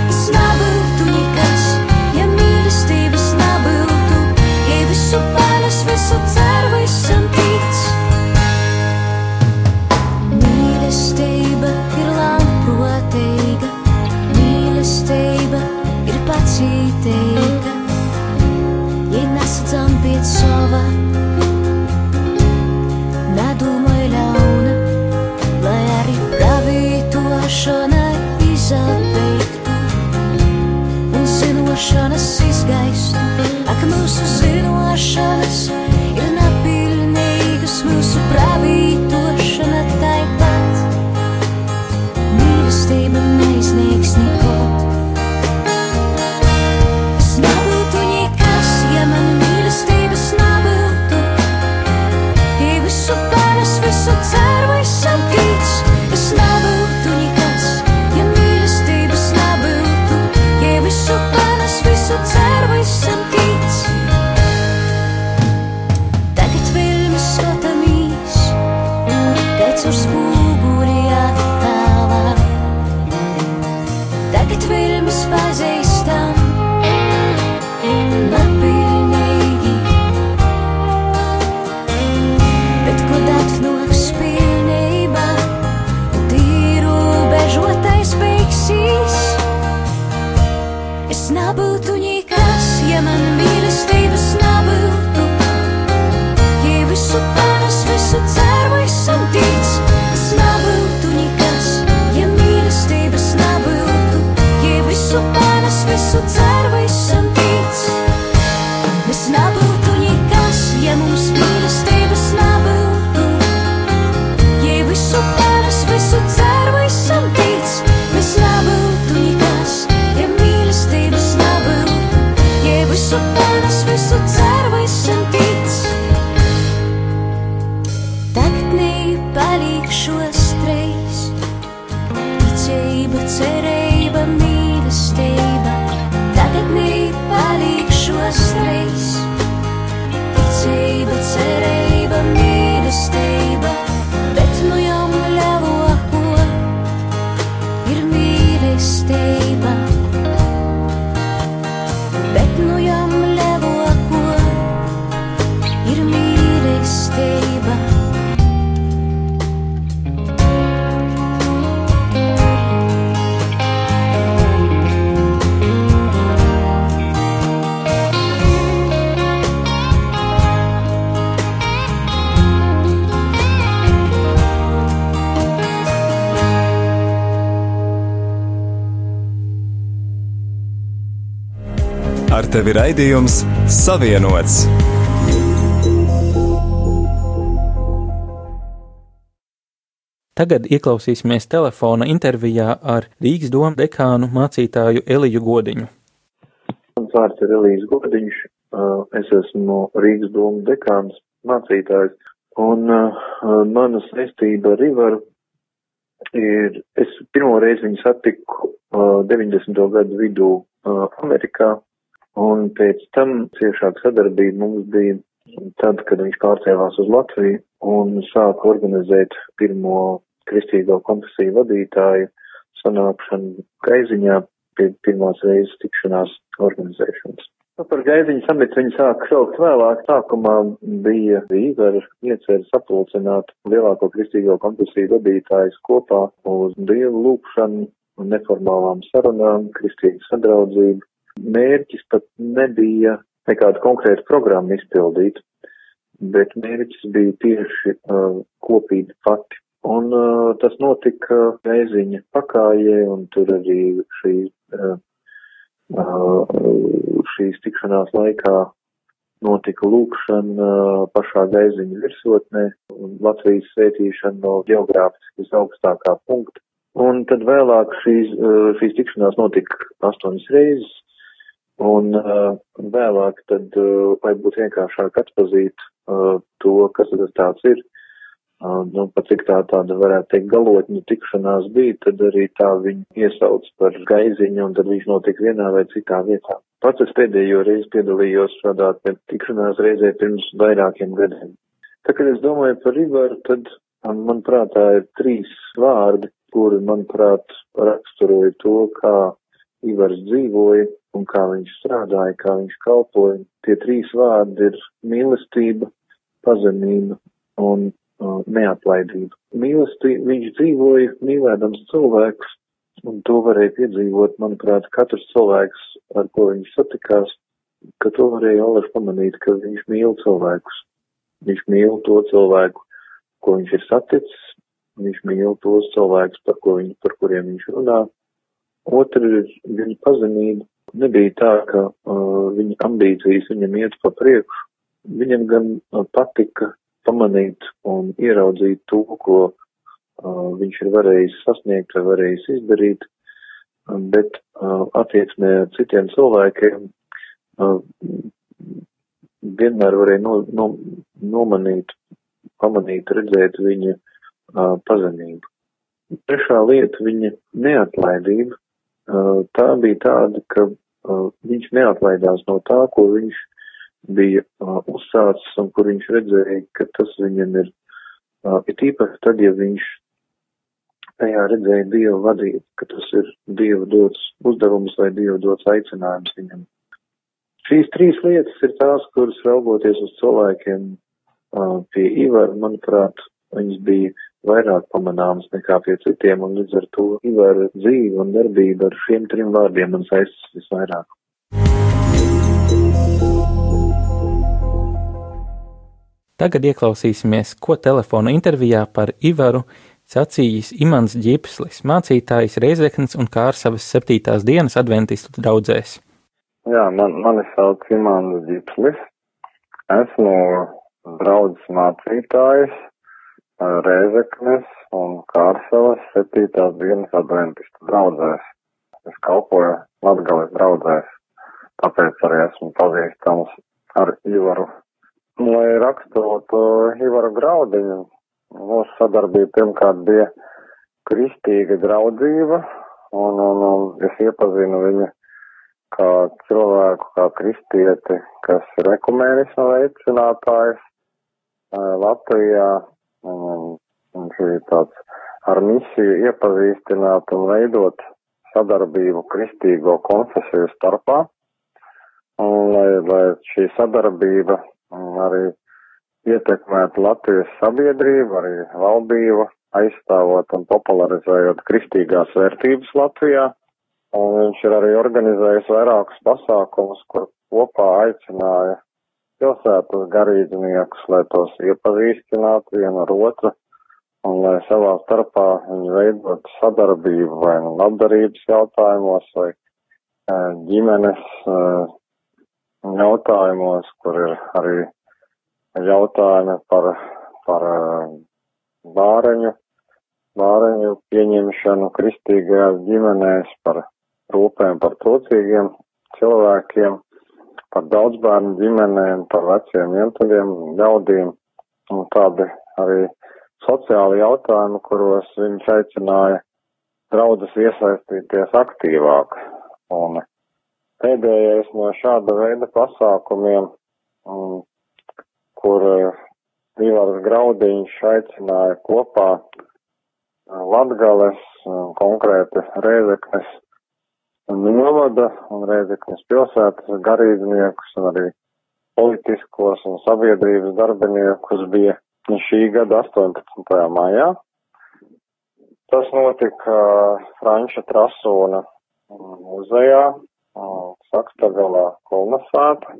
zinošanas izgaistu. Ak, mūsu zinošanas ir Ar tevi raidījums Savienots. Tagad ieklausīsimies telefona intervijā ar Rīgas domu dekānu mācītāju Eliju Godiņu. Mans vārds ir Elijas Godiņš, es esmu no Rīgas domu dekāns mācītājs, un mana saistība ar Rivaru ir, es pirmo reizi viņu satiku uh, 90. gadu vidū Amerikā, un pēc tam ciešāka sadarbība mums bija tad, kad viņš pārcēlās uz Latviju un sāka organizēt pirmo kristīgo konfesiju vadītāju sanākšanu Gaiziņā pie pirmās reizes tikšanās organizēšanas. Nu, par Gaiziņu samitu viņi sāka saukt vēlāk. Sākumā bija Rīgara iecer sapulcināt lielāko kristīgo konfesiju vadītājus kopā uz dievu lūkšanu neformālām sarunām, kristīgu sadraudzību. Mērķis pat nebija nekādu konkrētu programmu izpildīt, bet mērķis bija tieši uh, kopīgi fakti Un uh, tas notika Gaiziņa pakājē, un tur arī šī, uh, uh, šīs tikšanās laikā notika lūkšana uh, pašā Gaiziņa virsotnē un Latvijas svētīšana no geogrāfiski visaugstākā punkta. Un tad vēlāk šīs, uh, šīs tikšanās notika astoņas reizes, un uh, vēlāk tad, uh, lai būtu vienkāršāk atpazīt uh, to, kas tas tāds ir, Uh, nu, pat cik tā tāda varētu teikt galotņu tikšanās bija, tad arī tā viņu iesauc par gaiziņu un tad viņš notika vienā vai citā vietā. Pats es pēdējo reizi piedalījos šādā tikšanās reizē pirms vairākiem gadiem. Tā kā es domāju par Ivaru, tad manuprāt tā ir trīs vārdi, kuri, manuprāt, raksturoja to, kā Ivars dzīvoja un kā viņš strādāja, kā viņš kalpoja. Tie trīs vārdi ir mīlestība, pazemība un uh, neatlaidību. Mīlestība, viņš dzīvoja mīlēdams cilvēkus, un to varēja piedzīvot, manuprāt, katrs cilvēks, ar ko viņš satikās, ka to varēja Olaš pamanīt, ka viņš mīl cilvēkus. Viņš mīl to cilvēku, ko viņš ir saticis, viņš mīl tos cilvēkus, par, ko viņ, par kuriem viņš runā. Otra ir viņa pazemība. Nebija tā, ka uh, viņa ambīcijas viņam iet pa priekšu. Viņam gan uh, patika pamanīt un ieraudzīt to, ko uh, viņš ir varējis sasniegt vai varējis izdarīt, uh, bet uh, attieksmē ar citiem cilvēkiem uh, vienmēr varēja no, no, nomanīt, pamanīt, redzēt viņa uh, pazemību. Trešā lieta - viņa neatlaidība. Uh, tā bija tāda, ka uh, viņš neatlaidās no tā, ko viņš bija uh, uzsācis un kur viņš redzēja, ka tas viņam ir, ir īpaši tad, ja viņš tajā redzēja Dievu vadību, ka tas ir Dieva dots uzdevums vai Dieva dots aicinājums viņam. Šīs trīs lietas ir tās, kuras raugoties uz cilvēkiem pie Ivara, manuprāt, viņas bija vairāk pamanāmas nekā pie citiem, un līdz ar to Ivara dzīve un darbība ar šiem trim vārdiem man saistas visvairāk. Tagad ieklausīsimies, ko telefona intervijā par Ivaru sacījis Imants Ģipslis, mācītājs Reizeknas un Kārsavas septītās dienas adventistu draudzēs. Jā, man, mani sauc Imants Ģipslis. Esmu draudzes mācītājs Reizeknes un Kārsavas septītās dienas adventistu draudzēs. Es kalpoju Latgales draudzēs, tāpēc arī esmu pazīstams ar Ivaru lai raksturotu Ivaru Graudiņu. Mūsu sadarbība pirmkārt bija kristīga draudzība, un, un, un es iepazinu viņu kā cilvēku, kā kristieti, kas ir ekumēnisma veicinātājs Latvijā, un šī tāds ar misiju iepazīstināt un veidot sadarbību kristīgo konfesiju starpā, un lai, lai šī sadarbība arī ietekmēt Latvijas sabiedrību, arī valdību, aizstāvot un popularizējot kristīgās vērtības Latvijā. Un viņš ir arī organizējis vairākus pasākumus, kur kopā aicināja pilsētas garīdzniekus, lai tos iepazīstinātu vienu ar otru un lai savā starpā viņi veidot sadarbību vai nu labdarības jautājumos vai ģimenes jautājumos, kur ir arī jautājumi par, par bāreņu, bāreņu pieņemšanu kristīgajās ģimenēs, par rūpēm par trūcīgiem cilvēkiem, par daudzbērnu ģimenēm, par veciem vientuļiem ļaudīm un tādi arī sociāli jautājumi, kuros viņš aicināja draudzes iesaistīties aktīvāk. Un pēdējais no šāda veida pasākumiem, um, kur uh, Ivars Graudiņš aicināja kopā uh, Latgales, uh, konkrēti Rēzeknes novada un Rēzeknes pilsētas garīdzniekus un arī politiskos un sabiedrības darbiniekus bija šī gada 18. maijā. Tas notika Franča Trasona muzejā, Sakstagalā kolonizēta.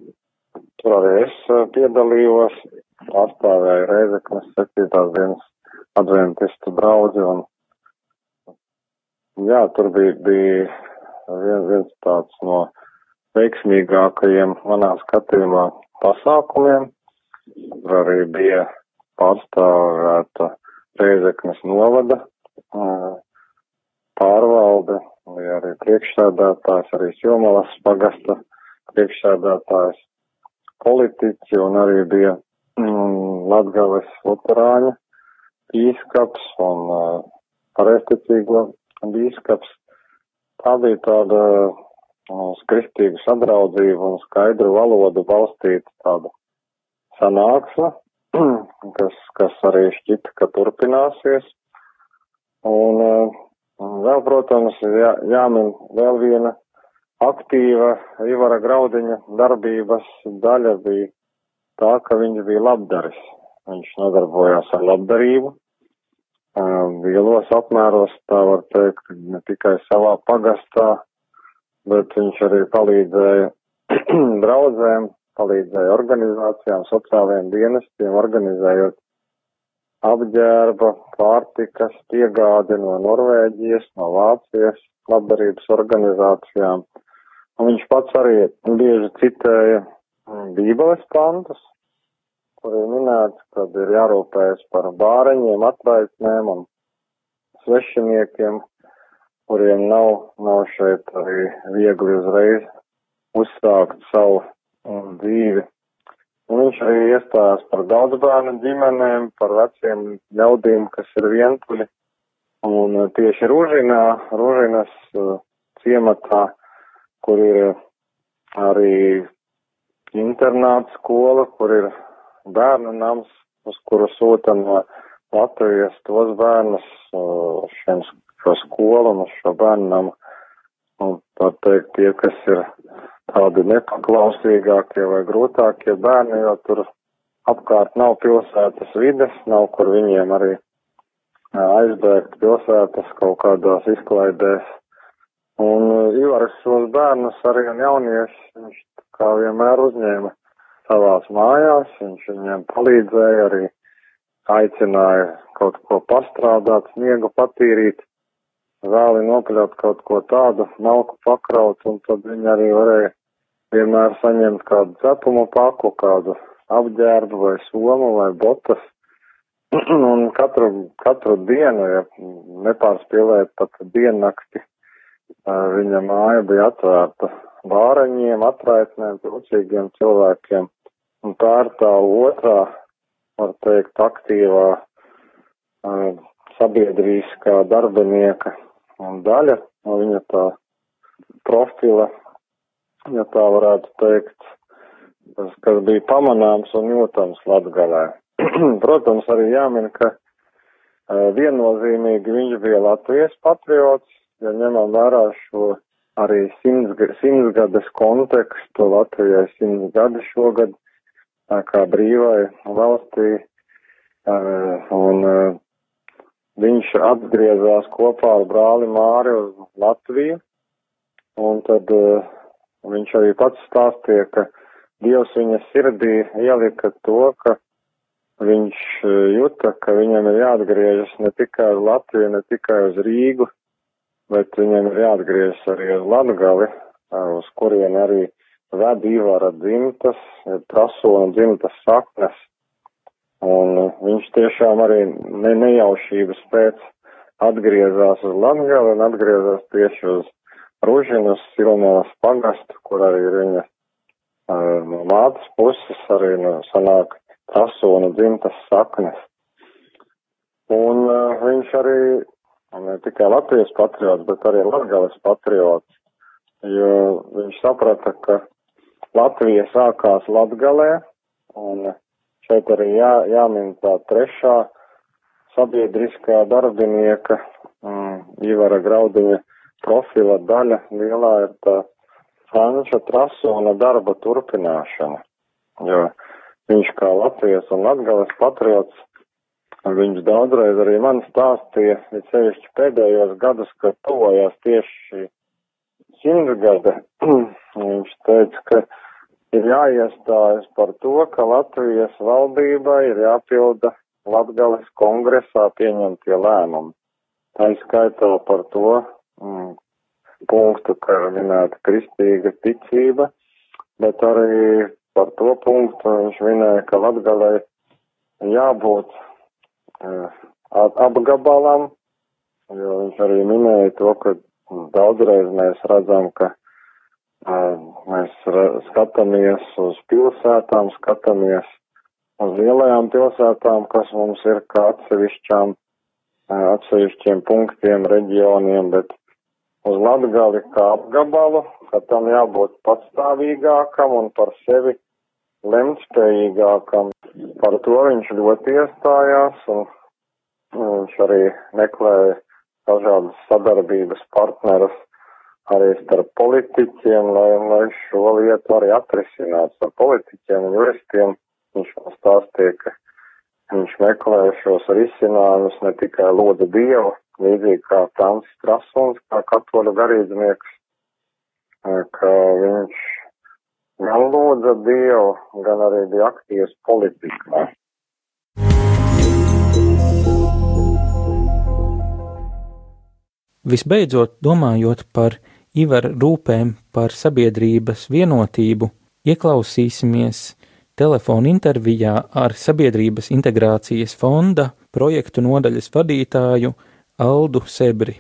Tur arī es piedalījos, pārstāvēju Reizeknas 7. dienas adventistu draudzi un, jā, tur bija, bija viens tāds no veiksmīgākajiem manā skatījumā pasākumiem. Tur arī bija pārstāvēta Reizeknas novada pārvalde, bija arī priekšsēdētājs, arī Jomalas pagasta priekšsēdētājs, politiķi un arī bija mm, Latgales luterāņa bīskaps un uh, pareisticīgo bīskaps. Tā bija tāda uz kristīgu sadraudzību un skaidru valodu balstīta tāda sanāksme, [clears throat] kas, kas arī šķita, ka turpināsies. Un uh, vēl, protams, jā, jāmin vēl viena aktīva Ivara Graudiņa darbības daļa bija tā, ka viņš bija labdaris. Viņš nodarbojās ar labdarību, lielos apmēros, tā var teikt, ne tikai savā pagastā, bet viņš arī palīdzēja [clears throat] draudzēm, palīdzēja organizācijām, sociālajiem dienestiem, organizējot apģērba, pārtikas piegādi no Norvēģijas, no Vācijas labdarības organizācijām. Un viņš pats arī bieži citēja Bībeles pantus, kur ir minēts, kad ir jārūpējas par bāreņiem, atraitnēm un svešiniekiem, kuriem nav, nav šeit arī viegli uzreiz uzsākt savu um, dzīvi. Un viņš arī iestājās par daudzbērnu ģimenēm, par veciem ļaudīm, kas ir vientuļi. Un uh, tieši Rūžinā, Rūžinas uh, ciematā, kur ir arī internāta skola, kur ir bērnu nams, uz kuru sūta no Latvijas tos bērnus šiem, šo skolu un šo bērnu namu. Un tā teikt, tie, kas ir tādi nepaklausīgākie vai grūtākie bērni, jo tur apkārt nav pilsētas vides, nav kur viņiem arī aizbēgt pilsētas kaut kādās izklaidēs. Un Ivars šos bērnus arī un jauniešus, viņš kā vienmēr uzņēma savās mājās, viņš viņiem palīdzēja arī aicināja kaut ko pastrādāt, sniegu patīrīt, vēli nopļaut kaut ko tādu, malku pakraut, un tad viņi arī varēja vienmēr saņemt kādu cepumu paku, kādu apģērbu vai somu vai botas. [clears throat] un katru, katru dienu, ja nepārspīlēt pat diennakti, viņa māja bija atvērta vāraņiem, atraitnēm, trūcīgiem cilvēkiem. Un tā ir tā otrā, var teikt, aktīvā uh, sabiedrīskā darbinieka daļa no viņa tā profila, ja tā varētu teikt, tas, kas bija pamanāms un jūtams Latgalē. [clears throat] Protams, arī jāmin, ka uh, viennozīmīgi viņš bija Latvijas patriots, ja ņemam vērā šo arī simts, simtsgades kontekstu, Latvijai simts gadi šogad, kā brīvai valstī, un viņš atgriezās kopā ar brāli Māri uz Latviju, un tad viņš arī pats stāstīja, ka Dievs viņa sirdī ielika to, ka viņš juta, ka viņam ir jāatgriežas ne tikai uz Latviju, ne tikai uz Rīgu, bet viņam ir jāatgriežas arī uz Latgali, uz kurien arī ved Ivara dzimtas, prasona dzimtas saknes, un viņš tiešām arī ne, nejaušības pēc atgriezās uz Latgali un atgriezās tieši uz Ružinas Silnās pagastu, kur arī ir viņa no mātes puses arī no sanāk prasona dzimtas saknes. Un uh, viņš arī ne tikai Latvijas patriots, bet arī Latgales patriots, jo viņš saprata, ka Latvija sākās Latgalē, un šeit arī jā, jāmin tā trešā sabiedriskā darbinieka mm, Ivara Graudiņa profila daļa. Lielā ir tā Franča Trasona darba turpināšana, jo viņš kā Latvijas un Latgales patriots, viņš daudzreiz arī man stāstīja, ir sevišķi pēdējos gadus, kad tuvojās tieši simtgade, [clears throat] viņš teica, ka ir jāiestājas par to, ka Latvijas valdībai ir jāpilda Latgales kongresā pieņemtie lēmumi. Tā izskaitā par to mm, punktu, ka ir minēta kristīga ticība, bet arī par to punktu viņš minēja, ka Latgalē jābūt uh, apgabalam, jo viņš arī minēja to, ka daudzreiz mēs redzam, ka mēs skatāmies uz pilsētām, skatāmies uz lielajām pilsētām, kas mums ir kā atsevišķām, atsevišķiem punktiem, reģioniem, bet uz Latgali kā apgabalu, ka tam jābūt patstāvīgākam un par sevi lemtspējīgākam. Par to viņš ļoti iestājās un viņš arī meklēja dažādas sadarbības partnerus arī starp politiķiem, lai, lai šo lietu arī atrisinātu starp politiķiem un juristiem Viņš man stāstīja, ka viņš meklē šos risinājumus ne tikai loda dievu, līdzīgi kā Tants Strasuns, kā katoļu garīdznieks, ka viņš gan lūdza dievu, gan arī bija aktīvs politikā. Visbeidzot, domājot par Ivara rūpēm par sabiedrības vienotību, ieklausīsimies telefona intervijā ar Sabiedrības integrācijas fonda projektu nodaļas vadītāju Aldu Sebri.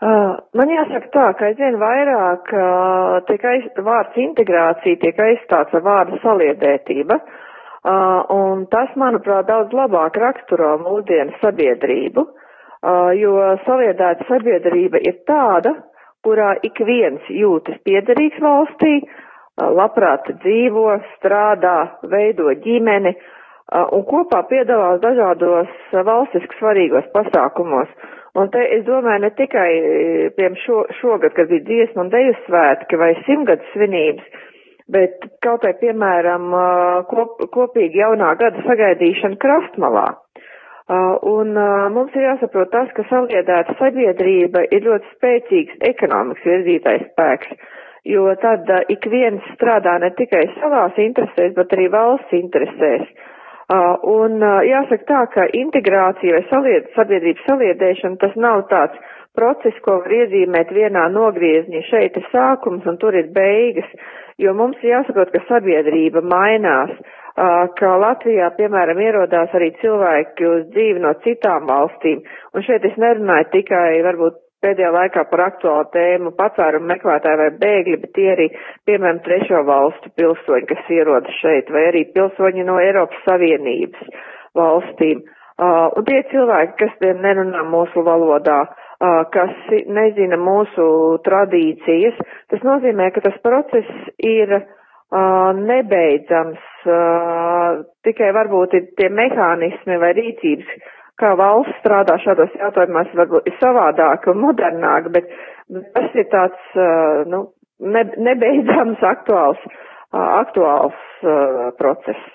Uh, man jāsaka tā, ka aizvien vairāk uh, tiek aiz, vārds integrācija tiek aizstāts ar vārdu saliedētība, uh, un tas, manuprāt, daudz labāk raksturo mūsdienu sabiedrību, jo saliedēta sabiedrība ir tāda, kurā ik viens jūtas piederīgs valstī, labprāt dzīvo, strādā, veido ģimeni un kopā piedalās dažādos valstiski svarīgos pasākumos. Un te es domāju ne tikai, piemēram, šo, šogad, kad bija dziesmu un deju svētki vai simtgadu svinības, bet kaut vai, piemēram, kop, kopīgi jaunā gada sagaidīšana krastmalā. Un mums ir jāsaprot tas, ka saliedēta sabiedrība ir ļoti spēcīgs ekonomikas virzītais spēks jo tad ik viens strādā ne tikai savās interesēs, bet arī valsts interesēs. Un jāsaka tā, ka integrācija vai salied, sabiedrības saliedēšana tas nav tāds process, ko var iezīmēt vienā nogriezienī. Šeit ir sākums un tur ir beigas, jo mums ir jāsaprot, ka sabiedrība mainās, uh, ka Latvijā, piemēram, ierodās arī cilvēki uz dzīvi no citām valstīm. Un šeit es nerunāju tikai varbūt pēdējā laikā par aktuālu tēmu patvērumu meklētāji vai bēgļi, bet tie arī, piemēram, trešo valstu pilsoņi, kas ierodas šeit, vai arī pilsoņi no Eiropas Savienības valstīm. Uh, un tie cilvēki, kas tiem nerunā mūsu valodā, uh, kas nezina mūsu tradīcijas, tas nozīmē, ka tas process ir uh, nebeidzams, uh, tikai varbūt ir tie mehānismi vai rīcības, kā valsts strādā šādos jautājumos, varbūt ir savādāk un modernāk, bet tas ir tāds, nu, ne, nebeidzams [laughs] aktuāls, aktuāls process.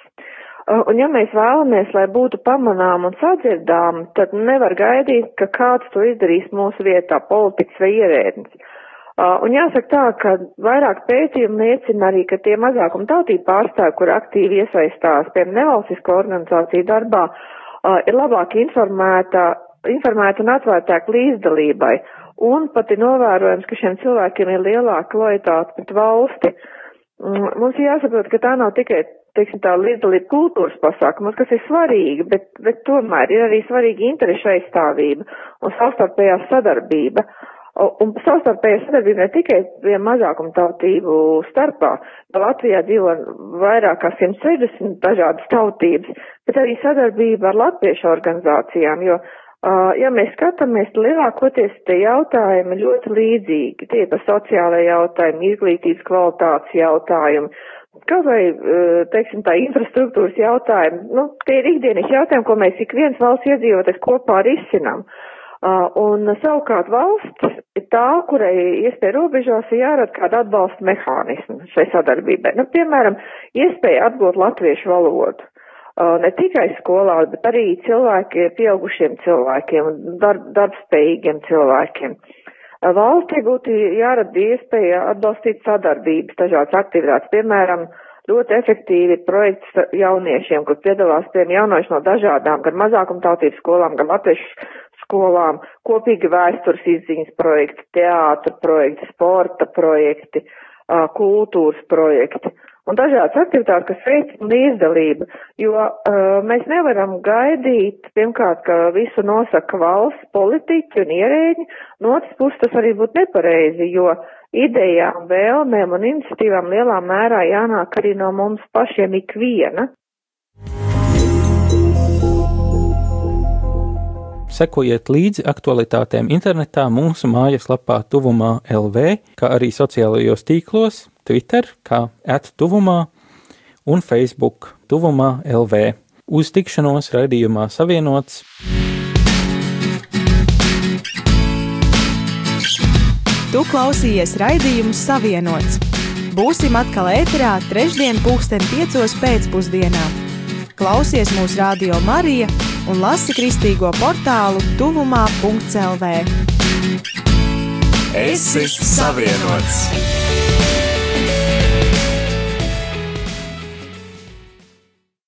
Un ja mēs vēlamies, lai būtu pamanām un sadzirdām, tad nevar gaidīt, ka kāds to izdarīs mūsu vietā, politiķis vai ierēdnis. Un jāsaka tā, ka vairāk pētījumi liecina arī, ka tie mazākuma tautību pārstāvi, kur aktīvi iesaistās, piemēram, nevalstisko organizāciju darbā, uh, uh, ir labāk informēta, informēta un atvērtāk līdzdalībai. Un pat ir novērojams, ka šiem cilvēkiem ir lielāka lojitāte pret valsti. Mm, mums ir jāsaprot, ka tā nav tikai, teiksim, tā līdzdalība kultūras pasākumos, kas ir svarīga, bet, bet tomēr ir arī svarīga interešu aizstāvība un savstarpējā sadarbība. Uh, Un savstarpēja sadarbība ne tikai pie mazākuma tautību starpā, ka Latvijā dzīvo vairāk kā 160 dažādas tautības, bet arī sadarbība ar latviešu organizācijām, jo, ja mēs skatāmies, lielākoties tie jautājumi ļoti līdzīgi, tie par sociālajie jautājumi, izglītības kvalitātes jautājumi, kaut vai, teiksim, tā infrastruktūras jautājumi, nu, tie ir ikdienas jautājumi, ko mēs ik viens valsts iedzīvotājs kopā risinām. Uh, un savukārt valsts ir tā, kurai iespēja robežās ir jārada kāda atbalsta mehānismu šai sadarbībai. Nu, piemēram, iespēja atgūt latviešu valodu. Ne tikai skolā, bet arī cilvēki, pieaugušiem cilvēkiem, darb, darbspējīgiem cilvēkiem. Valstī būtu jārada iespēja atbalstīt sadarbības, dažādas aktivitātes, piemēram, ļoti efektīvi projekts jauniešiem, kur piedalās tiem jaunieši no dažādām, gan mazākumtautības skolām, gan latviešu skolām, kopīgi vēstures izziņas projekti, teātra projekti, sporta projekti, kultūras projekti un dažādas aktivitātes, kas veicina līdzdalību, jo uh, mēs nevaram gaidīt, pirmkārt, ka visu nosaka valsts politiķi un ierēģi, no otras puses tas arī būtu nepareizi, jo idejām, vēlmēm un iniciatīvām lielā mērā jānāk arī no mums pašiem ikviena. Sekojiet līdzi aktualitātēm internetā mūsu mājaslapā tuvumā LV, kā arī sociālajos tīklos, Twitter kā attuvumā un Facebook tuvumā LV. Uz tikšanos raidījumā savienots. Tu klausījies raidījumu Savienots. Būsim atkal ēterā trešdien pulksten piecos pēcpusdienā. Klausies mūsu radio Marija un lasi kristīgo portālu tuvumā.lv. Es esmu savienots!